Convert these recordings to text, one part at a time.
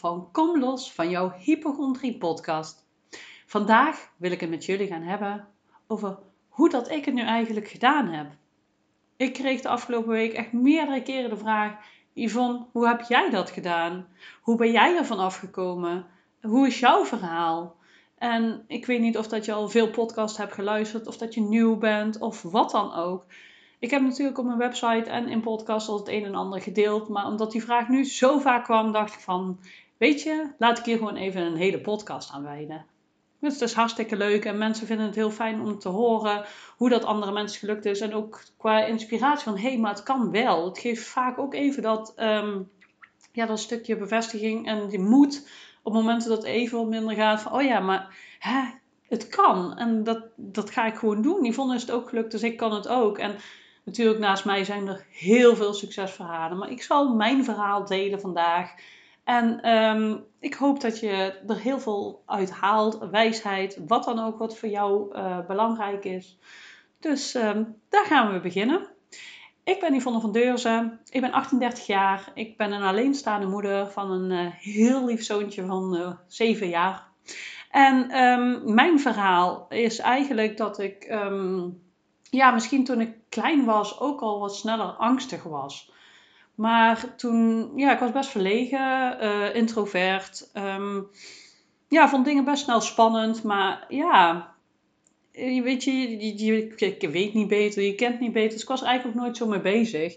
van Kom los van jouw hypochondrie podcast. Vandaag wil ik het met jullie gaan hebben over hoe dat ik het nu eigenlijk gedaan heb. Ik kreeg de afgelopen week echt meerdere keren de vraag: Yvonne, hoe heb jij dat gedaan? Hoe ben jij ervan afgekomen? Hoe is jouw verhaal? En ik weet niet of dat je al veel podcasts hebt geluisterd, of dat je nieuw bent, of wat dan ook. Ik heb natuurlijk op mijn website en in podcast al het een en ander gedeeld. Maar omdat die vraag nu zo vaak kwam, dacht ik van... Weet je, laat ik hier gewoon even een hele podcast aan wijden. Dus het is hartstikke leuk en mensen vinden het heel fijn om te horen hoe dat andere mensen gelukt is. En ook qua inspiratie van, hé, hey, maar het kan wel. Het geeft vaak ook even dat, um, ja, dat stukje bevestiging en die moed op momenten dat het even wat minder gaat. Van, oh ja, maar het kan. En dat, dat ga ik gewoon doen. Yvonne is het ook gelukt, dus ik kan het ook. En Natuurlijk, naast mij zijn er heel veel succesverhalen. Maar ik zal mijn verhaal delen vandaag. En ehm, ik hoop dat je er heel veel uit haalt. Wijsheid, wat dan ook, wat voor jou uh, belangrijk is. Dus um, daar gaan we beginnen. Ik ben Yvonne van Deurzen. Ik ben 38 jaar. Ik ben een alleenstaande moeder van een uh, heel lief zoontje van uh, eh, 7 jaar. En um, mijn verhaal is eigenlijk dat ik ja, misschien toen ik klein was ook al wat sneller angstig was. Maar toen, ja, ik was best verlegen, uh, introvert. Um, ja, vond dingen best snel spannend. Maar ja, je weet je, je, je, je, weet niet beter, je kent niet beter. Dus ik was eigenlijk ook nooit zo mee bezig.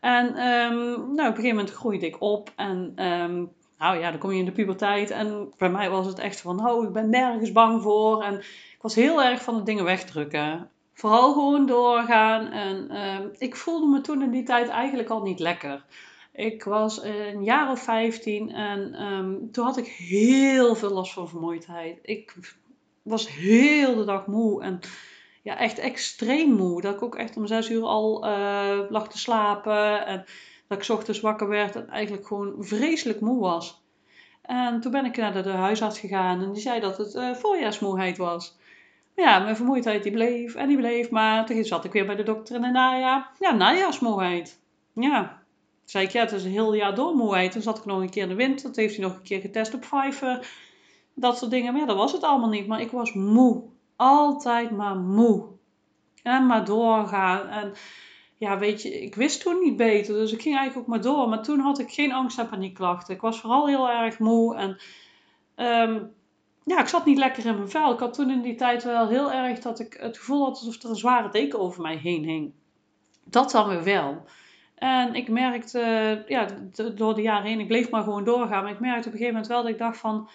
En um, nou, op een gegeven moment groeide ik op. En um, nou ja, dan kom je in de puberteit. En bij mij was het echt van, nou, ik ben nergens bang voor. En ik was heel erg van de dingen wegdrukken vooral gewoon doorgaan. En uh, ik voelde me toen in die tijd eigenlijk al niet lekker. Ik was een jaar of 15 en um, toen had ik heel veel last van vermoeidheid. Ik was heel de dag moe en ja, echt extreem moe. Dat ik ook echt om zes uur al uh, lag te slapen en dat ik ochtends wakker werd en eigenlijk gewoon vreselijk moe was. En toen ben ik naar de, huisarts gegaan en die zei dat het uh, voorjaarsmoeheid was ja, mijn vermoeidheid die bleef en die bleef. Maar toen zat ik weer bij de dokter in de najaar. Ja, najaarsmoeheid. Ja. zei ik, ja, het is een heel jaar door moeheid. Toen zat ik nog een keer in de winter. Dat heeft hij nog een keer getest op Pfeiffer. Dat soort dingen. Maar ja, dat was het allemaal niet. Maar ik was moe. Altijd maar moe. En maar doorgaan. En ja, weet je, ik wist toen niet beter. Dus ik ging eigenlijk ook maar door. Maar toen had ik geen angst- en paniekklachten. Ik was vooral heel erg moe. En um, ja, ik zat niet lekker in mijn vel. Ik had toen in die tijd wel heel erg dat ik het gevoel had alsof er een zware deken over mij heen hing. Dat dan weer wel. En ik merkte, ja, door de jaren heen, ik bleef maar gewoon doorgaan. Maar ik merkte op een gegeven moment wel dat ik dacht van,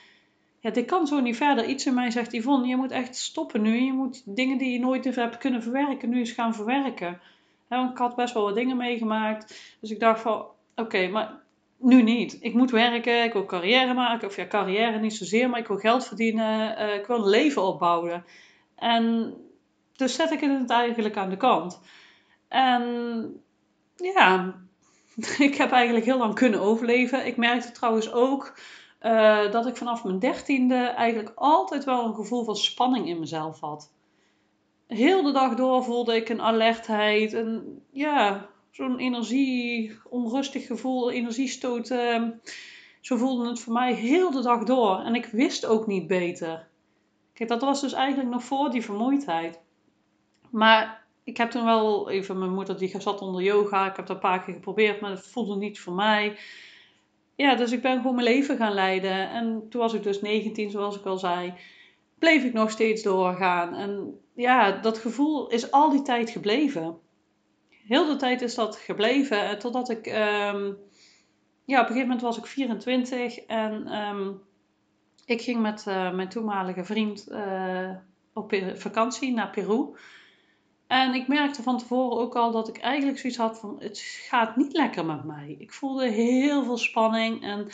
ja, dit kan zo niet verder. Iets in mij zegt, Yvonne, je moet echt stoppen nu. Je moet dingen die je nooit hebt kunnen verwerken, nu eens gaan verwerken. want ik had best wel wat dingen meegemaakt. Dus ik dacht van, oké, maar nu niet. Ik moet werken, ik wil carrière maken. Of ja, carrière niet zozeer, maar ik wil geld verdienen. Uh, ik wil een leven opbouwen. En dus zet ik het eigenlijk aan de kant. En ja, ik heb eigenlijk heel lang kunnen overleven. Ik merkte trouwens ook uh, dat ik vanaf mijn dertiende eigenlijk altijd wel een gevoel van spanning in mezelf had. Heel de dag door voelde ik een alertheid. En ja, zo'n energie, onrustig gevoel, energiestoot. Zo voelde het voor mij heel de dag door. En ik wist ook niet beter. Kijk, dat was dus eigenlijk nog voor die vermoeidheid. Maar ik heb toen wel even, mijn moeder die zat onder yoga. Ik heb dat een paar keer geprobeerd, maar het voelde niet voor mij. Ja, dus ik ben gewoon mijn leven gaan leiden. En toen was ik dus 19, zoals ik al zei. Bleef ik nog steeds doorgaan. En ja, dat gevoel is al die tijd gebleven heel de tijd is dat gebleven. Eh, totdat ik, um, ja, op een gegeven moment was ik 24 en um, ik ging met uh, mijn toenmalige vriend uh, op vakantie naar Peru. En ik merkte van tevoren ook al dat ik eigenlijk zoiets had van, het gaat niet lekker met mij. Ik voelde heel veel spanning en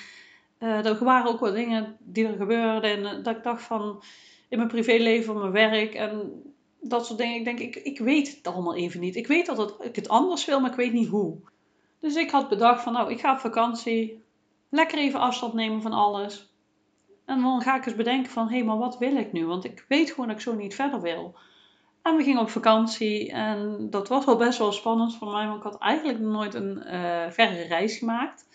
er waren ook wat dingen die er gebeurden. En dat ik dacht van, in mijn privéleven, mijn werk en dat soort dingen. Ik denk, ik, ik weet het allemaal even niet. Ik weet dat het, ik het anders wil, maar ik weet niet hoe. Dus ik had bedacht van, nou, ik ga op vakantie. Lekker even afstand nemen van alles. En dan ga ik eens bedenken van, hé, hey, maar wat wil ik nu? Want ik weet gewoon dat ik zo niet verder wil. En we gingen op vakantie en dat was wel best wel spannend voor mij, want ik had eigenlijk nog nooit een uh, verre reis gemaakt.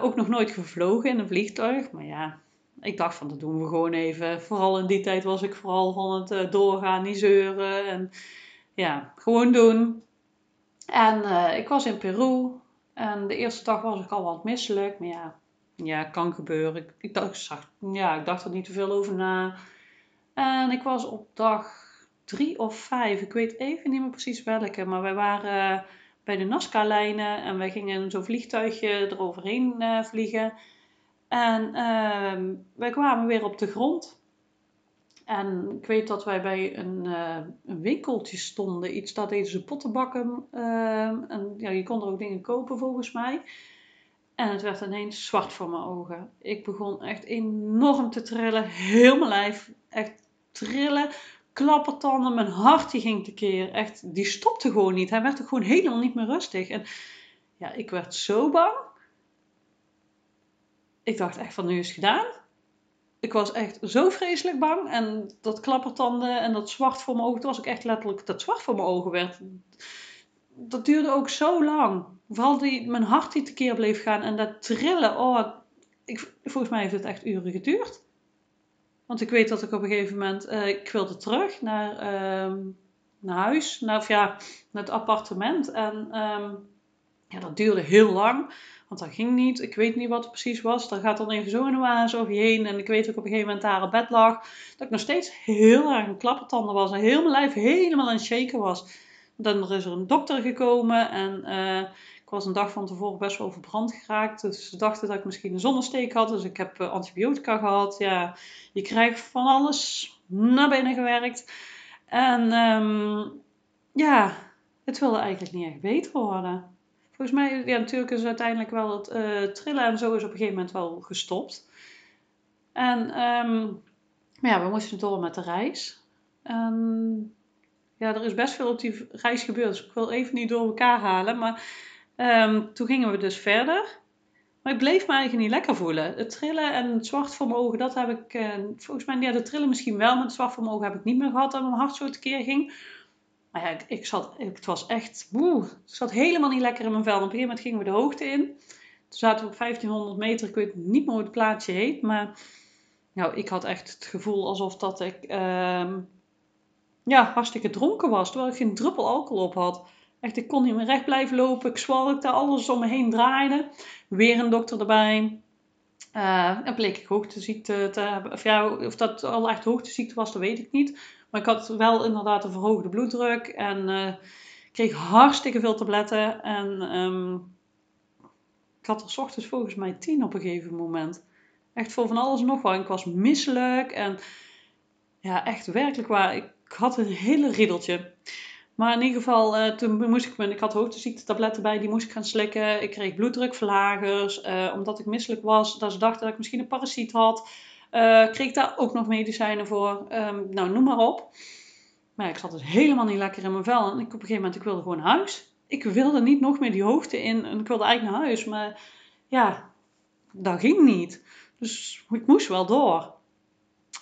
ook nog nooit gevlogen in een vliegtuig. Maar ja, ik dacht van dat doen we gewoon even. Vooral in die tijd was ik vooral van het doorgaan, niet zeuren. En ja, gewoon doen. En ik was in Peru. En de eerste dag was ik al wat misselijk. Maar ja, ja kan gebeuren. Ik, dacht, ja, ik dacht er niet te veel over na. En ik was op dag drie of vijf, ik weet even niet meer precies welke, maar wij waren bij de Nazca-lijnen en wij gingen zo'n vliegtuigje eroverheen uh, vliegen. En uh, wij kwamen weer op de grond. En ik weet dat wij bij een, uh, een winkeltje stonden. Iets dat deden ze pottenbakken. Ehm, en ja, je kon er ook dingen kopen volgens mij. En het werd ineens zwart voor mijn ogen. Ik begon echt enorm te trillen. Heel mijn lijf echt trillen. Klappertanden. Mijn hart die ging tekeer. Echt, die stopte gewoon niet. Hij werd ook gewoon helemaal niet meer rustig. En ja, ik werd zo bang. Ik dacht echt van nu is het gedaan. Ik was echt zo vreselijk bang. En dat klappertanden en dat zwart voor mijn ogen. Het was ook echt letterlijk dat zwart voor mijn ogen werd. Dat duurde ook zo lang. Vooral die, mijn hart die tekeer bleef gaan. En dat trillen. Oh, ik, volgens mij heeft het echt uren geduurd. Want ik weet dat ik op een gegeven moment, uh, ik wilde terug naar, uh, naar huis, naar, of ja, naar het appartement. En um, ja, dat duurde heel lang, want dat ging niet. Ik weet niet wat het precies was. Dan gaat dan even zo een waas over je heen. En ik weet ik op een gegeven moment daar op bed lag. Dat ik nog steeds heel erg een klappertanden was. En heel mijn lijf helemaal aan het shaken was. Dan is er een dokter gekomen en... Uh, was een dag van tevoren best wel verbrand geraakt. Dus ze dachten dat ik misschien een zonnesteek had. Dus ik heb eh, antibiotica gehad. Ja, je krijgt van alles naar binnen gewerkt. En um, ja, het wilde eigenlijk niet echt beter worden. Volgens mij, ja, natuurlijk is uiteindelijk wel het uh, trillen en zo is op een gegeven moment wel gestopt. En um, maar ja, we moesten door met de reis. Ja, er is best veel op die reis gebeurd. Dus ik wil even niet door elkaar halen. Maar Um, toen gingen we dus verder. Maar ik bleef me eigenlijk niet lekker voelen. Het trillen en het zwart voor mijn ogen, dat heb ik... Uh, volgens mij, ja, de trillen misschien wel, maar het zwart voor mijn ogen heb ik niet meer gehad. Dat mijn hart zo tekeer ging. Maar ja, ik, zat... Het was echt... Woe, ik zat helemaal niet lekker in mijn vel. op een gegeven moment gingen we de hoogte in. Toen zaten we op 1500 meter. Ik weet niet meer hoe het plaatsje heet. Maar nou, ik had echt het gevoel alsof dat ik... Uh, ja, hartstikke dronken was. Terwijl ik geen druppel alcohol op had. Echt, ik kon niet meer recht blijven lopen. Ik zwalkte, alles om me heen draaide. Weer een dokter erbij. Uh, dan bleek ik hoogteziekte te hebben. Of, ja, of dat al echt hoogteziekte was, dat weet ik niet. Maar ik had wel inderdaad een verhoogde bloeddruk. En uh, kreeg hartstikke veel tabletten. En um, ik had er s ochtends volgens mij tien op een gegeven moment. Echt voor van alles en nog wat. Ik was misselijk. En ja, echt werkelijk waar. Ik had een hele riddeltje. Maar in ieder geval, uh, toen moest ik, ik had hoogteziektetabletten bij, die moest ik gaan slikken. Ik kreeg bloeddrukverlagers, uh, omdat ik misselijk was, dat ze dachten dat ik misschien een parasiet had. Uh, kreeg ik daar ook nog medicijnen voor. Um, nou, noem maar op. Maar ik zat dus helemaal niet lekker in mijn vel. En ik, op een gegeven moment, ik wilde gewoon naar huis. Ik wilde niet nog meer die hoogte in. En ik wilde eigenlijk naar huis. Maar ja, dat ging niet. Dus ik moest wel door.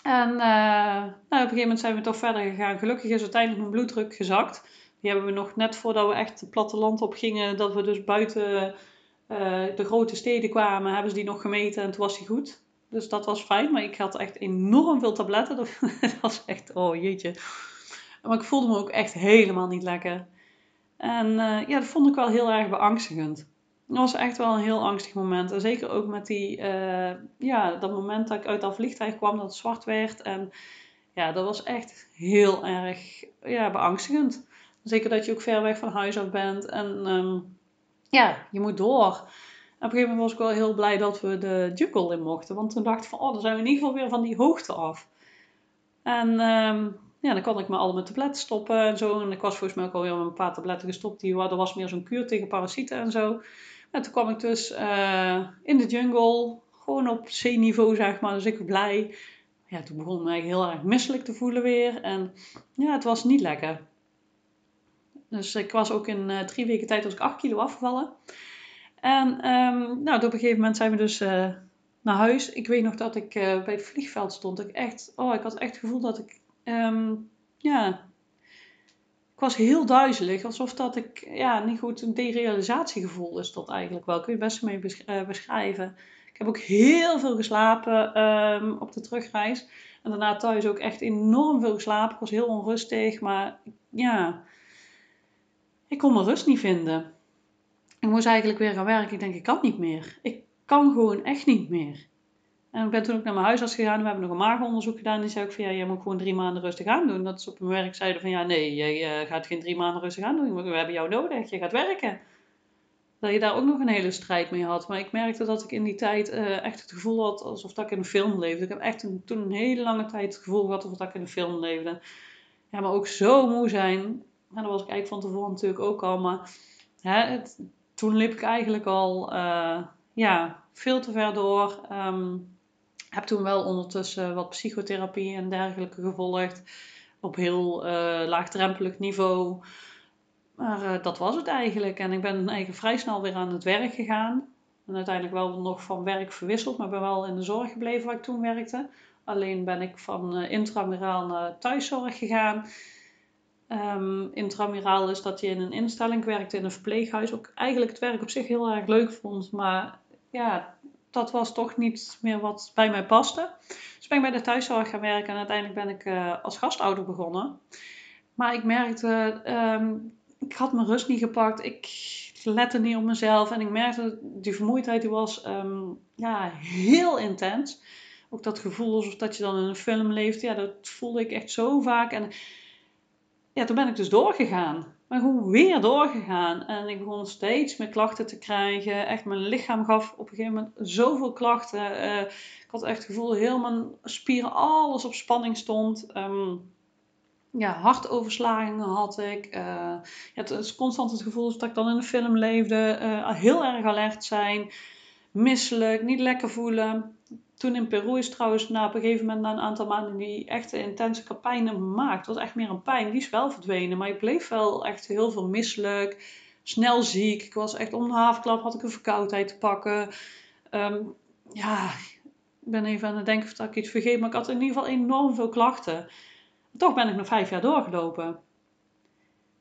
En uh, nou, op een gegeven moment zijn we toch verder gegaan. Gelukkig is uiteindelijk mijn bloeddruk gezakt. Die hebben we nog net voordat we echt het platteland op gingen, dat we dus buiten uh, de grote steden kwamen, hebben ze die nog gemeten en toen was die goed. Dus dat was fijn, maar ik had echt enorm veel tabletten. Dat was echt, oh jeetje. Maar ik voelde me ook echt helemaal niet lekker. En uh, ja, dat vond ik wel heel erg beangstigend. Dat was echt wel een heel angstig moment. En zeker ook met die, uh, ja, dat moment dat ik uit dat vliegtuig kwam, dat het zwart werd. En ja, dat was echt heel erg ja, beangstigend. Zeker dat je ook ver weg van huis af bent. En um, ja, je moet door. Op een gegeven moment was ik wel heel blij dat we de jungle in mochten. Want toen dacht ik van, oh, dan zijn we in ieder geval weer van die hoogte af. En um, ja, dan kon ik me al mijn tabletten stoppen en zo. En ik was volgens mij ook alweer met een paar tabletten gestopt. Die, er was meer zo'n kuur tegen parasieten en zo. En toen kwam ik dus uh, in de jungle, gewoon op zeeniveau zeg maar, dus ik was blij. Ja, toen begon ik me heel erg misselijk te voelen weer en ja, het was niet lekker. Dus ik was ook in uh, drie weken tijd was ik 8 kilo afgevallen. En um, nou, op een gegeven moment zijn we dus uh, naar huis. Ik weet nog dat ik bij het vliegveld stond. Ik echt, oh, ik had echt het gevoel dat ik, um, ja, was heel duizelig. Alsof dat ik, ja, niet goed, een derealisatiegevoel is dat eigenlijk wel. Kun je best mee eh, beschrijven. Ik heb ook heel veel geslapen um, op de terugreis. En daarna thuis ook echt enorm veel geslapen. Ik was heel onrustig, maar ja, ik kon mijn rust niet vinden. Ik moest eigenlijk weer gaan werken. Ik denk, ik kan niet meer. Ik kan gewoon echt niet meer. En ik ben toen ook naar mijn huisarts gegaan. We hebben nog een maagonderzoek gedaan. Die zei ook van, ja, je moet gewoon drie maanden rustig aan doen. Dat is op mijn werk zeiden van, ja, nee, jij uh, gaat geen drie maanden rustig aan doen. We hebben jou nodig. Je gaat werken. Dat je daar ook nog een hele strijd mee had. Maar ik merkte dat ik in die tijd uh, echt het gevoel had alsof dat ik in een film leefde. Ik heb echt toen een hele lange tijd het gevoel gehad alsof dat ik in een film leefde. Ja, maar ook zo moe zijn. En dat was ik eigenlijk van tevoren natuurlijk ook al. Maar hè, het, toen liep ik eigenlijk al uh, ja, veel te ver door. Um, heb toen wel ondertussen wat psychotherapie en dergelijke gevolgd. Op heel uh, laagdrempelig niveau. Maar uh, dat was het eigenlijk. En ik ben eigenlijk vrij snel weer aan het werk gegaan. En uiteindelijk wel nog van werk verwisseld. Maar ben wel in de zorg gebleven waar ik toen werkte. Alleen ben ik van uh, intramuraal naar thuiszorg gegaan. Um, intramuraal is dat je in een instelling werkte in een verpleeghuis. Ook eigenlijk het werk op zich heel erg leuk vond. Maar ja, dat was toch niet meer wat bij mij paste. Dus ben ik bij de thuiszorg gaan werken en uiteindelijk ben ik uh, als gastouder begonnen. Maar ik merkte, um, ik had mijn rust niet gepakt. Ik lette niet op mezelf en ik merkte, die vermoeidheid die was um, ja, heel intens. Ook dat gevoel alsof dat je dan in een film leeft, ja, dat voelde ik echt zo vaak. En ja, toen ben ik dus doorgegaan. Maar gewoon weer doorgegaan. En ik begon steeds meer klachten te krijgen. Echt, mijn lichaam gaf op een gegeven moment zoveel klachten. Uh, ik had echt het gevoel, heel mijn spieren, alles op spanning stond. Um, ja, hartoverslagingen had ik. Uh, ja, het is constant het gevoel dat ik dan in een film leefde. Uh, heel erg alert zijn. Misselijk, niet lekker voelen toen in Peru is trouwens na op een gegeven moment na een aantal maanden die echte intense pijn gemaakt. Het was echt meer een pijn. Die is wel verdwenen. Maar ik bleef wel echt heel veel misselijk. Snel ziek. Ik was echt om de havenklap had ik een verkoudheid te pakken. Um, ja, ik ben even aan het denken of ik iets vergeet. Maar ik had in ieder geval enorm veel klachten. Toch ben ik nog vijf jaar doorgelopen.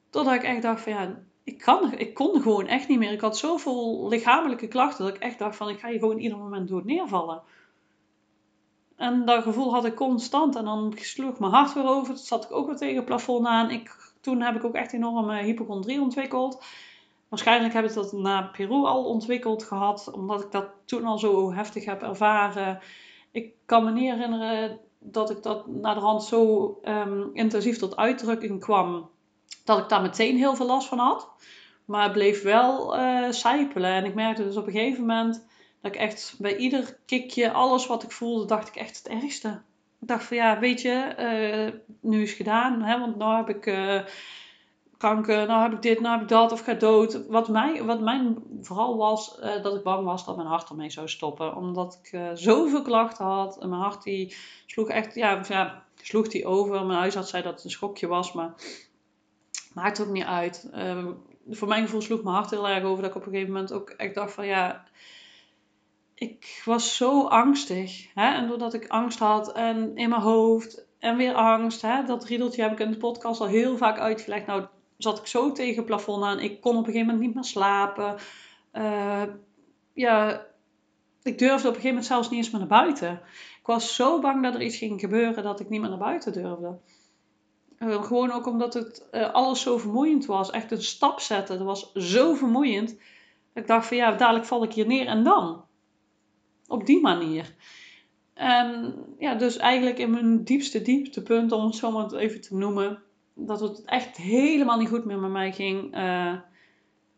Totdat ik echt dacht van ja, ik, kan, ik kon gewoon echt niet meer. Ik had zoveel lichamelijke klachten dat ik echt dacht van ik ga hier gewoon ieder moment door neervallen. En dat gevoel had ik constant. En dan sloeg mijn hart weer over. Toen zat ik ook weer tegen het plafond aan. Ik, toen heb ik ook echt enorme hypochondrie ontwikkeld. Waarschijnlijk heb ik dat na Peru al ontwikkeld gehad. Omdat ik dat toen al zo heftig heb ervaren. Ik kan me niet herinneren dat ik dat naar de hand zo um, intensief tot uitdrukking kwam. Dat ik daar meteen heel veel last van had. Maar het bleef wel uh, sijpelen. En ik merkte dus op een gegeven moment dat ik echt bij ieder kikje, alles wat ik voelde, dacht ik echt het ergste. Ik dacht van ja, weet je, uh, nu is het gedaan. Hè, want nu heb ik uh, kanker, nou heb ik dit, nou heb ik dat, of ga dood. Wat, mij, wat mijn vooral was, uh, dat ik bang was dat mijn hart ermee zou stoppen. Omdat ik zoveel klachten had. En mijn hart die sloeg echt, ja, ja sloeg die over. Mijn huisarts zei dat het een schokje was, maar maakt ook niet uit. Ehm, voor mijn gevoel sloeg mijn hart heel erg over. Dat ik op een gegeven moment ook echt dacht van ja ik was zo angstig. Hè? En doordat ik angst had en in mijn hoofd en weer angst. Hè? Dat riedeltje heb ik in de podcast al heel vaak uitgelegd. Nou zat ik zo tegen het plafond aan. Ik kon op een gegeven moment niet meer slapen. Uh, ja, ik durfde op een gegeven moment zelfs niet eens meer naar buiten. Ik was zo bang dat er iets ging gebeuren dat ik niet meer naar buiten durfde. Uh, gewoon ook omdat het uh, alles zo vermoeiend was. Echt een stap zetten. Dat was zo vermoeiend. ik dacht van ja, dadelijk val ik hier neer en dan op die manier. En ja, dus eigenlijk in mijn diepste dieptepunt, om het zo maar even te noemen, dat het echt helemaal niet goed meer met mij ging, uh,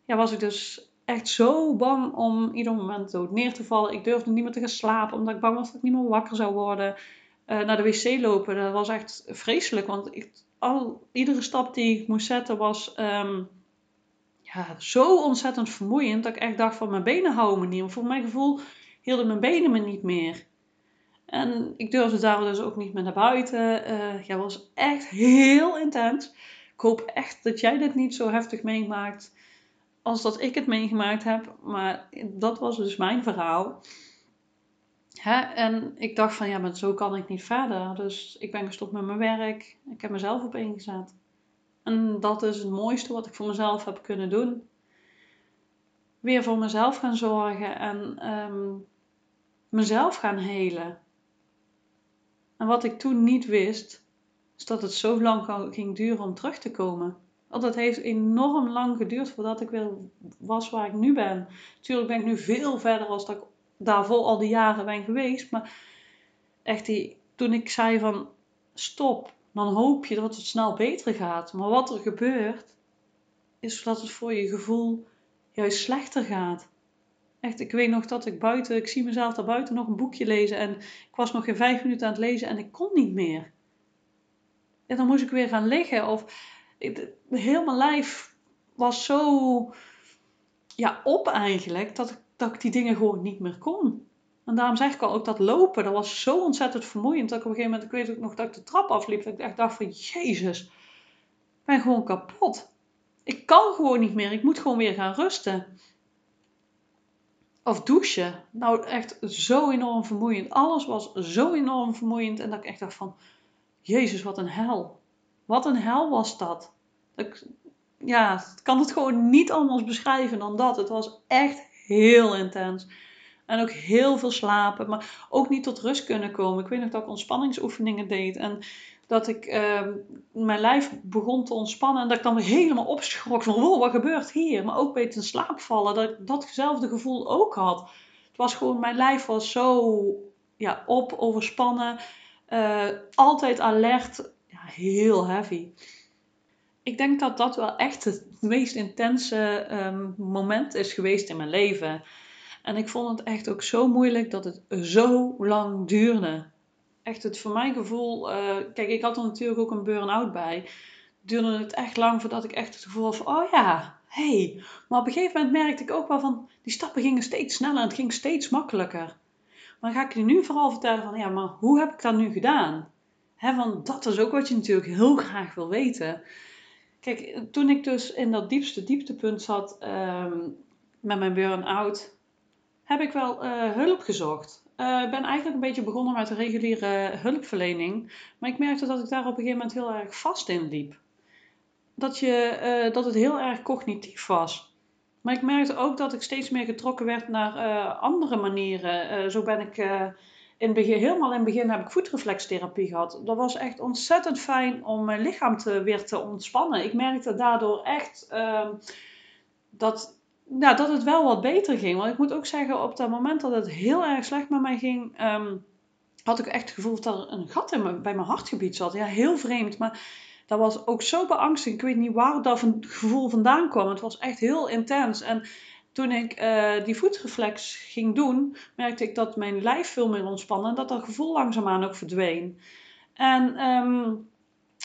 ja, was ik dus echt zo bang om ieder moment dood neer te vallen. Ik durfde niet meer te gaan slapen, omdat ik bang was dat ik niet meer wakker zou worden. Uh, naar de wc lopen, dat was echt vreselijk, want ik, al, iedere stap die ik moest zetten was um, ja, zo ontzettend vermoeiend, dat ik echt dacht van mijn benen houden me niet. voor mijn gevoel hielden mijn benen me niet meer. En ik durfde daar dus ook niet meer naar buiten. Uh, ja, was echt heel intens. Ik hoop echt dat jij dit niet zo heftig meemaakt als dat ik het meegemaakt heb. Maar dat was dus mijn verhaal. Hè? En ik dacht van ja, maar zo kan ik niet verder. Dus ik ben gestopt met mijn werk. Ik heb mezelf op ingezet. En dat is het mooiste wat ik voor mezelf heb kunnen doen. Weer voor mezelf gaan zorgen en ehm, mezelf gaan helen. En wat ik toen niet wist, is dat het zo lang ging duren om terug te komen. Want het heeft enorm lang geduurd voordat ik weer was waar ik nu ben. Natuurlijk ben ik nu veel verder als dat ik daarvoor al die jaren ben geweest. Maar echt, die, toen ik zei van stop, dan hoop je dat het snel beter gaat. Maar wat er gebeurt, is dat het voor je gevoel juist slechter gaat. Echt, ik weet nog dat ik buiten, ik zie mezelf daar buiten nog een boekje lezen en ik was nog geen vijf minuten aan het lezen en ik kon niet meer. En dan moest ik weer gaan liggen of heel mijn lijf was zo ja, op eigenlijk dat ik, dat ik die dingen gewoon niet meer kon. En daarom zeg ik al, ook dat lopen, dat was zo ontzettend vermoeiend. Dat ik op een gegeven moment, ik weet ook nog dat ik de trap afliep. Dat ik echt dacht van, jezus, ik ben gewoon kapot. Ik kan gewoon niet meer, ik moet gewoon weer gaan rusten. Of douchen. Nou, echt zo enorm vermoeiend. Alles was zo enorm vermoeiend. En dat ik echt dacht van, jezus, wat een hel. Wat een hel was dat. Ik, ja, ik kan het gewoon niet anders beschrijven dan dat. Het was echt heel intens. En ook heel veel slapen, maar ook niet tot rust kunnen komen. Ik weet nog dat ik ontspanningsoefeningen deed en dat ik uh, mijn lijf begon te ontspannen en dat ik dan helemaal opschrok van wat gebeurt hier? Maar ook het in slaap vallen, dat ik datzelfde gevoel ook had. Het was gewoon, mijn lijf was zo ja, op, overspannen, uh, altijd alert, ja, heel heavy. Ik denk dat dat wel echt het meest intense um, moment is geweest in mijn leven. En ik vond het echt ook zo moeilijk dat het zo lang duurde. Echt het voor mijn gevoel, uh, kijk, ik had er natuurlijk ook een burn-out bij. Duurde het echt lang voordat ik echt het gevoel had van, oh ja, hey. Maar op een gegeven moment merkte ik ook wel van, die stappen gingen steeds sneller en het ging steeds makkelijker. Maar dan ga ik je nu vooral vertellen van, ja, maar hoe heb ik dat nu gedaan? He, want dat is ook wat je natuurlijk heel graag wil weten. Kijk, toen ik dus in dat diepste dieptepunt zat um, met mijn burn-out, heb ik wel uh, hulp gezocht. Eh, ik ben eigenlijk een beetje begonnen met de reguliere hulpverlening. Maar ik merkte dat ik daar op een gegeven moment heel erg vast in liep. Dat, je, uh, dat het heel erg cognitief was. Maar ik merkte ook dat ik steeds meer getrokken werd naar andere manieren. zo ben ik in begin, helemaal in het begin heb ik voetreflextherapie gehad. Dat was echt ontzettend fijn om mijn lichaam te, weer te ontspannen. Ik merkte daardoor echt uh, dat nou, dat het wel wat beter ging. Want ik moet ook zeggen, op dat moment dat het heel erg slecht met mij ging, ehm, had ik echt het gevoel dat er een gat in bij mijn hartgebied zat. Ja, heel vreemd. Maar dat was ook zo beangstigend. Ik weet niet waar dat gevoel vandaan kwam. Het was echt heel intens. En toen ik uh, die voetreflex ging doen, merkte ik dat mijn lijf veel meer ontspannen en dat dat gevoel langzaamaan ook verdween. En um,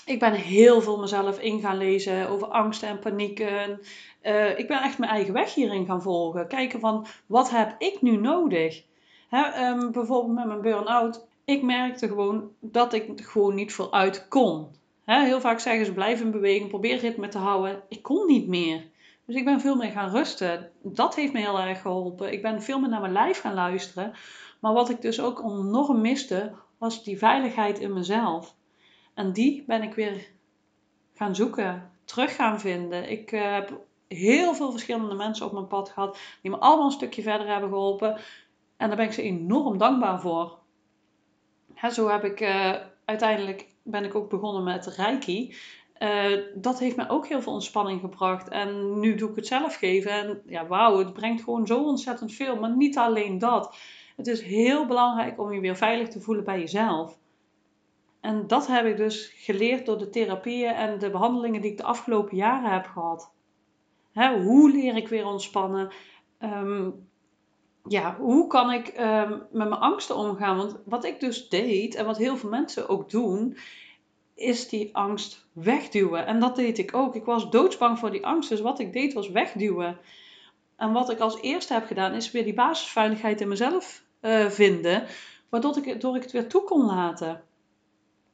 ik ben heel veel mezelf in gaan lezen over angsten en panieken. Uh, ik ben echt mijn eigen weg hierin gaan volgen. Kijken van, wat heb ik nu nodig? Hè, um, bijvoorbeeld met mijn burn-out. Ik merkte gewoon dat ik gewoon niet vooruit kon. Hè, heel vaak zeggen ze, blijf in beweging, probeer ritme te houden. Ik kon niet meer. Dus ik ben veel meer gaan rusten. Dat heeft me heel erg geholpen. Ik ben veel meer naar mijn lijf gaan luisteren. Maar wat ik dus ook enorm miste, was die veiligheid in mezelf. En die ben ik weer gaan zoeken, terug gaan vinden. Ik uh, heb heel veel verschillende mensen op mijn pad gehad die me allemaal een stukje verder hebben geholpen. En daar ben ik ze enorm dankbaar voor. zo heb ik uh, uiteindelijk ben ik ook begonnen met Reiki. Uh, dat heeft me ook heel veel ontspanning gebracht. En nu doe ik het zelf geven. En ja, wauw, het brengt gewoon zo ontzettend veel. Maar niet alleen dat. Het is heel belangrijk om je weer veilig te voelen bij jezelf. En dat heb ik dus geleerd door de therapieën en de behandelingen die ik de afgelopen jaren heb gehad. Hè, hoe leer ik weer ontspannen? Um, ja, hoe kan ik um, met mijn angsten omgaan? Want wat ik dus deed en wat heel veel mensen ook doen, is die angst wegduwen. En dat deed ik ook. Ik was doodsbang voor die angst, dus wat ik deed was wegduwen. En wat ik als eerste heb gedaan, is weer die basisveiligheid in mezelf uh, vinden, waardoor ik, ik het weer toe kon laten.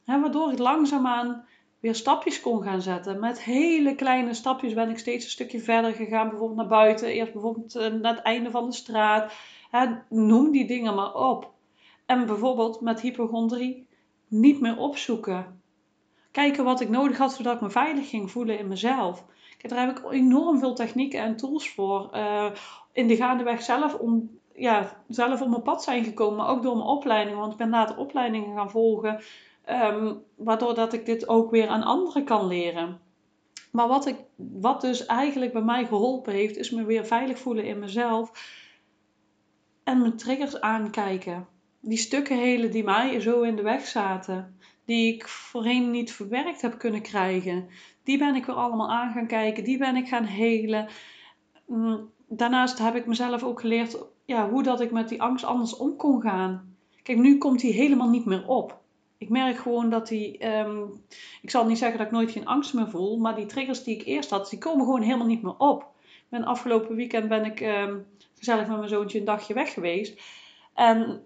Waardoor ik langzaamaan weer stapjes kon gaan zetten. Met hele kleine stapjes ben ik steeds een stukje verder gegaan. Bijvoorbeeld naar buiten. Eerst bijvoorbeeld eh, naar het einde van de straat. Noem die dingen maar op. En bijvoorbeeld met hypochondrie niet meer opzoeken. Kijken wat ik nodig had zodat ik me veilig ging voelen in mezelf. Daar heb ik enorm veel technieken en tools voor. Uh, in de gaandeweg zelf om, ja, zelf op mijn pad zijn gekomen, ook door mijn opleiding. Want ik ben later opleidingen gaan volgen. Um, waardoor dat ik dit ook weer aan anderen kan leren. Maar wat, ik, wat dus eigenlijk bij mij geholpen heeft, is me weer veilig voelen in mezelf. En mijn triggers aankijken. Die stukken helen die mij zo in de weg zaten. Die ik voorheen niet verwerkt heb kunnen krijgen. Die ben ik weer allemaal aan gaan kijken. Die ben ik gaan helen. Mm, daarnaast heb ik mezelf ook geleerd ja, hoe dat ik met die angst anders om kon gaan. Kijk, nu komt die helemaal niet meer op ik merk gewoon dat die. Ehm, ik zal niet zeggen dat ik nooit geen angst meer voel, maar die triggers die ik eerst had, die komen gewoon helemaal niet meer op. Ben afgelopen weekend ben ik um, gezellig met mijn zoontje een dagje weg geweest. En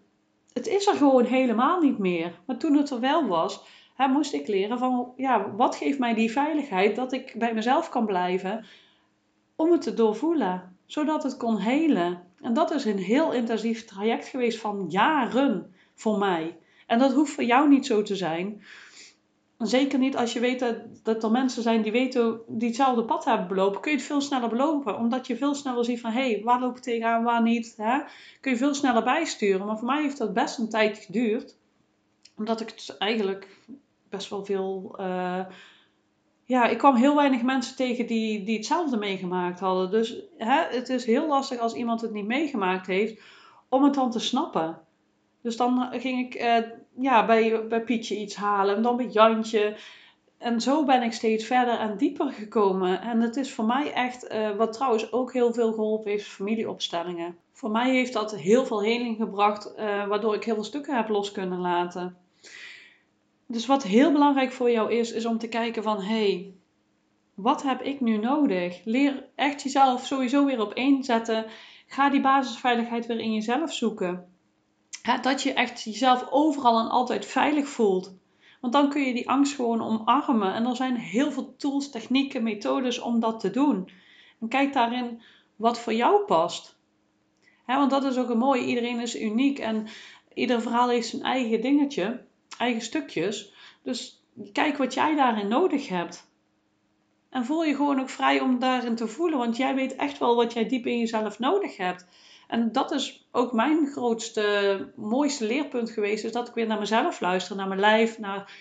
het is er gewoon helemaal niet meer. Maar toen het er wel was, hè, moest ik leren van ja, wat geeft mij die veiligheid dat ik bij mezelf kan blijven om het te doorvoelen, zodat het kon helen. En dat is een heel intensief traject geweest van jaren voor mij. En dat hoeft voor jou niet zo te zijn. Zeker niet als je weet dat, dat er mensen zijn die weten die hetzelfde pad hebben belopen, kun je het veel sneller belopen. Omdat je veel sneller ziet van hé, hey, waar loop ik tegenaan, waar niet. Hè? Kun je veel sneller bijsturen. Maar voor mij heeft dat best een tijd geduurd. Omdat ik het eigenlijk best wel veel. Uh, ja, ik kwam heel weinig mensen tegen die, die hetzelfde meegemaakt hadden. Dus hè, het is heel lastig als iemand het niet meegemaakt heeft om het dan te snappen. Dus dan ging ik uh, ja, bij, bij Pietje iets halen en dan bij Jantje. En zo ben ik steeds verder en dieper gekomen. En het is voor mij echt, uh, wat trouwens ook heel veel geholpen heeft, familieopstellingen. Voor mij heeft dat heel veel heling gebracht, waardoor ik heel veel stukken heb los kunnen laten. Dus wat heel belangrijk voor jou is, is om te kijken van, hey, wat heb ik nu nodig? Leer echt jezelf sowieso weer op één zetten. Ga die basisveiligheid weer in jezelf zoeken dat je echt jezelf overal en altijd veilig voelt. Want dan kun je die angst gewoon omarmen. En er zijn heel veel tools, technieken, methodes om dat te doen. En kijk daarin wat voor jou past. want dat is ook een mooie. Iedereen is uniek en ieder verhaal heeft zijn eigen dingetje, eigen stukjes. Dus kijk wat jij daarin nodig hebt. En voel je gewoon ook vrij om daarin te voelen, want jij weet echt wel wat jij diep in jezelf nodig hebt. En dat is ook mijn grootste, mooiste leerpunt geweest. Is dat ik weer naar mezelf luister, naar mijn lijf, naar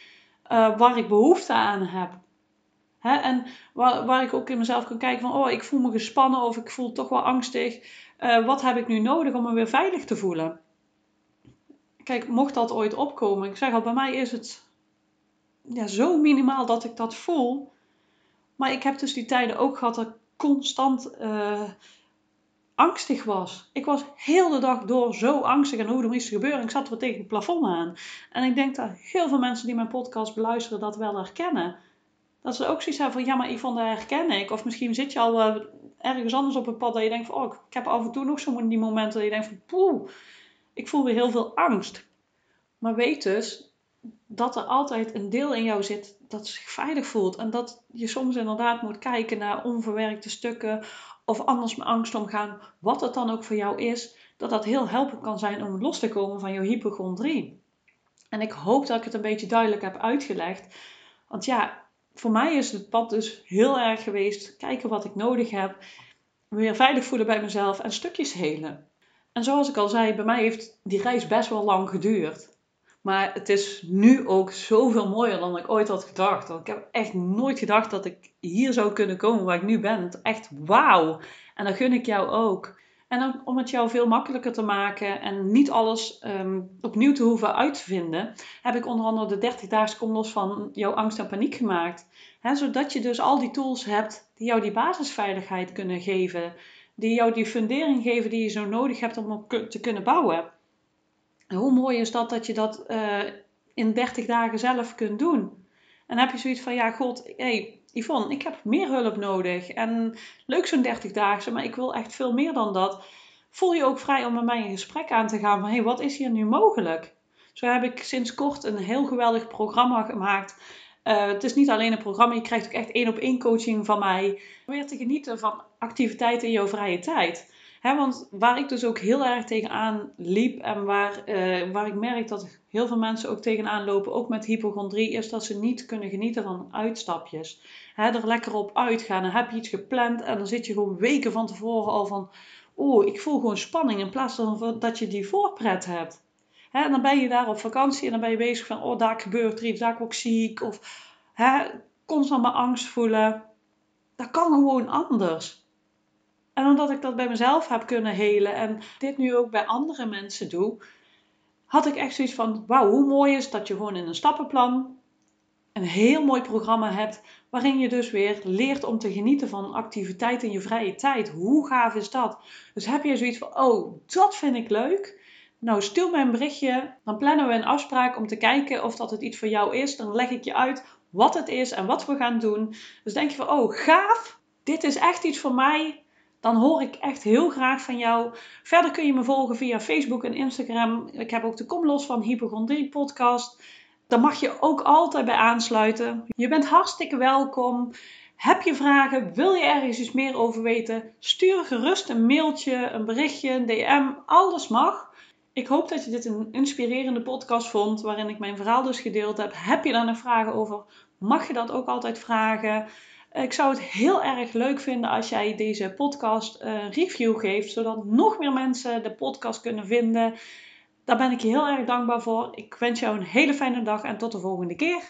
uh, waar ik behoefte aan heb. Hè? En waar, waar ik ook in mezelf kan kijken van, oh, ik voel me gespannen of ik voel toch wel angstig. Uh, wat heb ik nu nodig om me weer veilig te voelen? Kijk, mocht dat ooit opkomen, ik zeg al, bij mij is het ja, zo minimaal dat ik dat voel. Maar ik heb dus die tijden ook gehad dat constant uh, angstig was. Ik was heel de dag door zo angstig en hoe er moest gebeuren. Ik zat er tegen het plafond aan. En ik denk dat heel veel mensen die mijn podcast beluisteren dat wel herkennen. Dat ze ook zoiets hebben van, ja, maar Yvonne, dat herken ik. Of misschien zit je al uh, ergens anders op een pad dat je denkt van, oh, ik heb af en toe nog zo'n die momenten dat je denkt van, poeh, ik voel weer heel veel angst. Maar weet dus dat er altijd een deel in jou zit dat zich veilig voelt. En dat je soms inderdaad moet kijken naar onverwerkte stukken of anders met angst omgaan, wat het dan ook voor jou is, dat dat heel helpend kan zijn om los te komen van jouw hypochondrie. En ik hoop dat ik het een beetje duidelijk heb uitgelegd. Want ja, voor mij is het pad dus heel erg geweest. Kijken wat ik nodig heb. Weer veilig voelen bij mezelf en stukjes helen. En zoals ik al zei, bij mij heeft die reis best wel lang geduurd. Maar het is nu ook zoveel mooier dan ik ooit had gedacht. Want ik heb echt nooit gedacht dat ik hier zou kunnen komen waar ik nu ben. Het echt wauw. En dat gun ik jou ook. En om het jou veel makkelijker te maken en niet alles um, opnieuw te hoeven uit te vinden, heb ik onder andere de 30 dagen kom los van jouw angst en paniek gemaakt. zodat je dus al die tools hebt die jou die basisveiligheid kunnen geven. Die jou die fundering geven die je zo nodig hebt om op te kunnen bouwen hoe mooi is dat dat je dat uh, in 30 dagen zelf kunt doen? En heb je zoiets van, ja, god, hey, Yvonne, ik heb meer hulp nodig. En leuk zo'n 30 dagen, maar ik wil echt veel meer dan dat. Voel je ook vrij om met mij een gesprek aan te gaan van, hey, wat is hier nu mogelijk? Zo heb ik sinds kort een heel geweldig programma gemaakt. Uh, het is niet alleen een programma, je krijgt ook echt één op één coaching van mij. Weer te genieten van activiteiten in jouw vrije tijd want waar ik dus ook heel erg tegenaan liep en waar, eh, waar ik merk dat heel veel mensen ook tegenaan lopen, ook met hypochondrie, is dat ze niet kunnen genieten van uitstapjes. Hè, er lekker op uitgaan. Dan heb je iets gepland en dan zit je gewoon weken van tevoren al van, oh, ik voel gewoon spanning in plaats van dat je die voorpret hebt. En dan ben je daar op vakantie en dan ben je bezig van, oh, daar gebeurt er iets, daar word ik ziek. Of constant maar angst voelen. Dat kan gewoon anders. En omdat ik dat bij mezelf heb kunnen helen en dit nu ook bij andere mensen doe, had ik echt zoiets van: wauw, hoe mooi is dat je gewoon in een stappenplan een heel mooi programma hebt. Waarin je dus weer leert om te genieten van activiteit in je vrije tijd. Hoe gaaf is dat? Dus heb je zoiets van: oh, dat vind ik leuk. Nou, stuur mij een berichtje. Dan plannen we een afspraak om te kijken of dat het iets voor jou is. Dan leg ik je uit wat het is en wat we gaan doen. Dus denk je van: oh, gaaf. Dit is echt iets voor mij dan hoor ik echt heel graag van jou. Verder kun je me volgen via Facebook en Instagram. Ik heb ook de Kom Los van Hypochondrie podcast. Daar mag je ook altijd bij aansluiten. Je bent hartstikke welkom. Heb je vragen? Wil je ergens iets meer over weten? Stuur gerust een mailtje, een berichtje, een DM. Alles mag. Ik hoop dat je dit een inspirerende podcast vond, waarin ik mijn verhaal dus gedeeld heb. Heb je daar nog vragen over? Mag je dat ook altijd vragen? Ik zou het heel erg leuk vinden als jij deze podcast een review geeft, zodat nog meer mensen de podcast kunnen vinden. Daar ben ik je heel erg dankbaar voor. Ik wens jou een hele fijne dag en tot de volgende keer.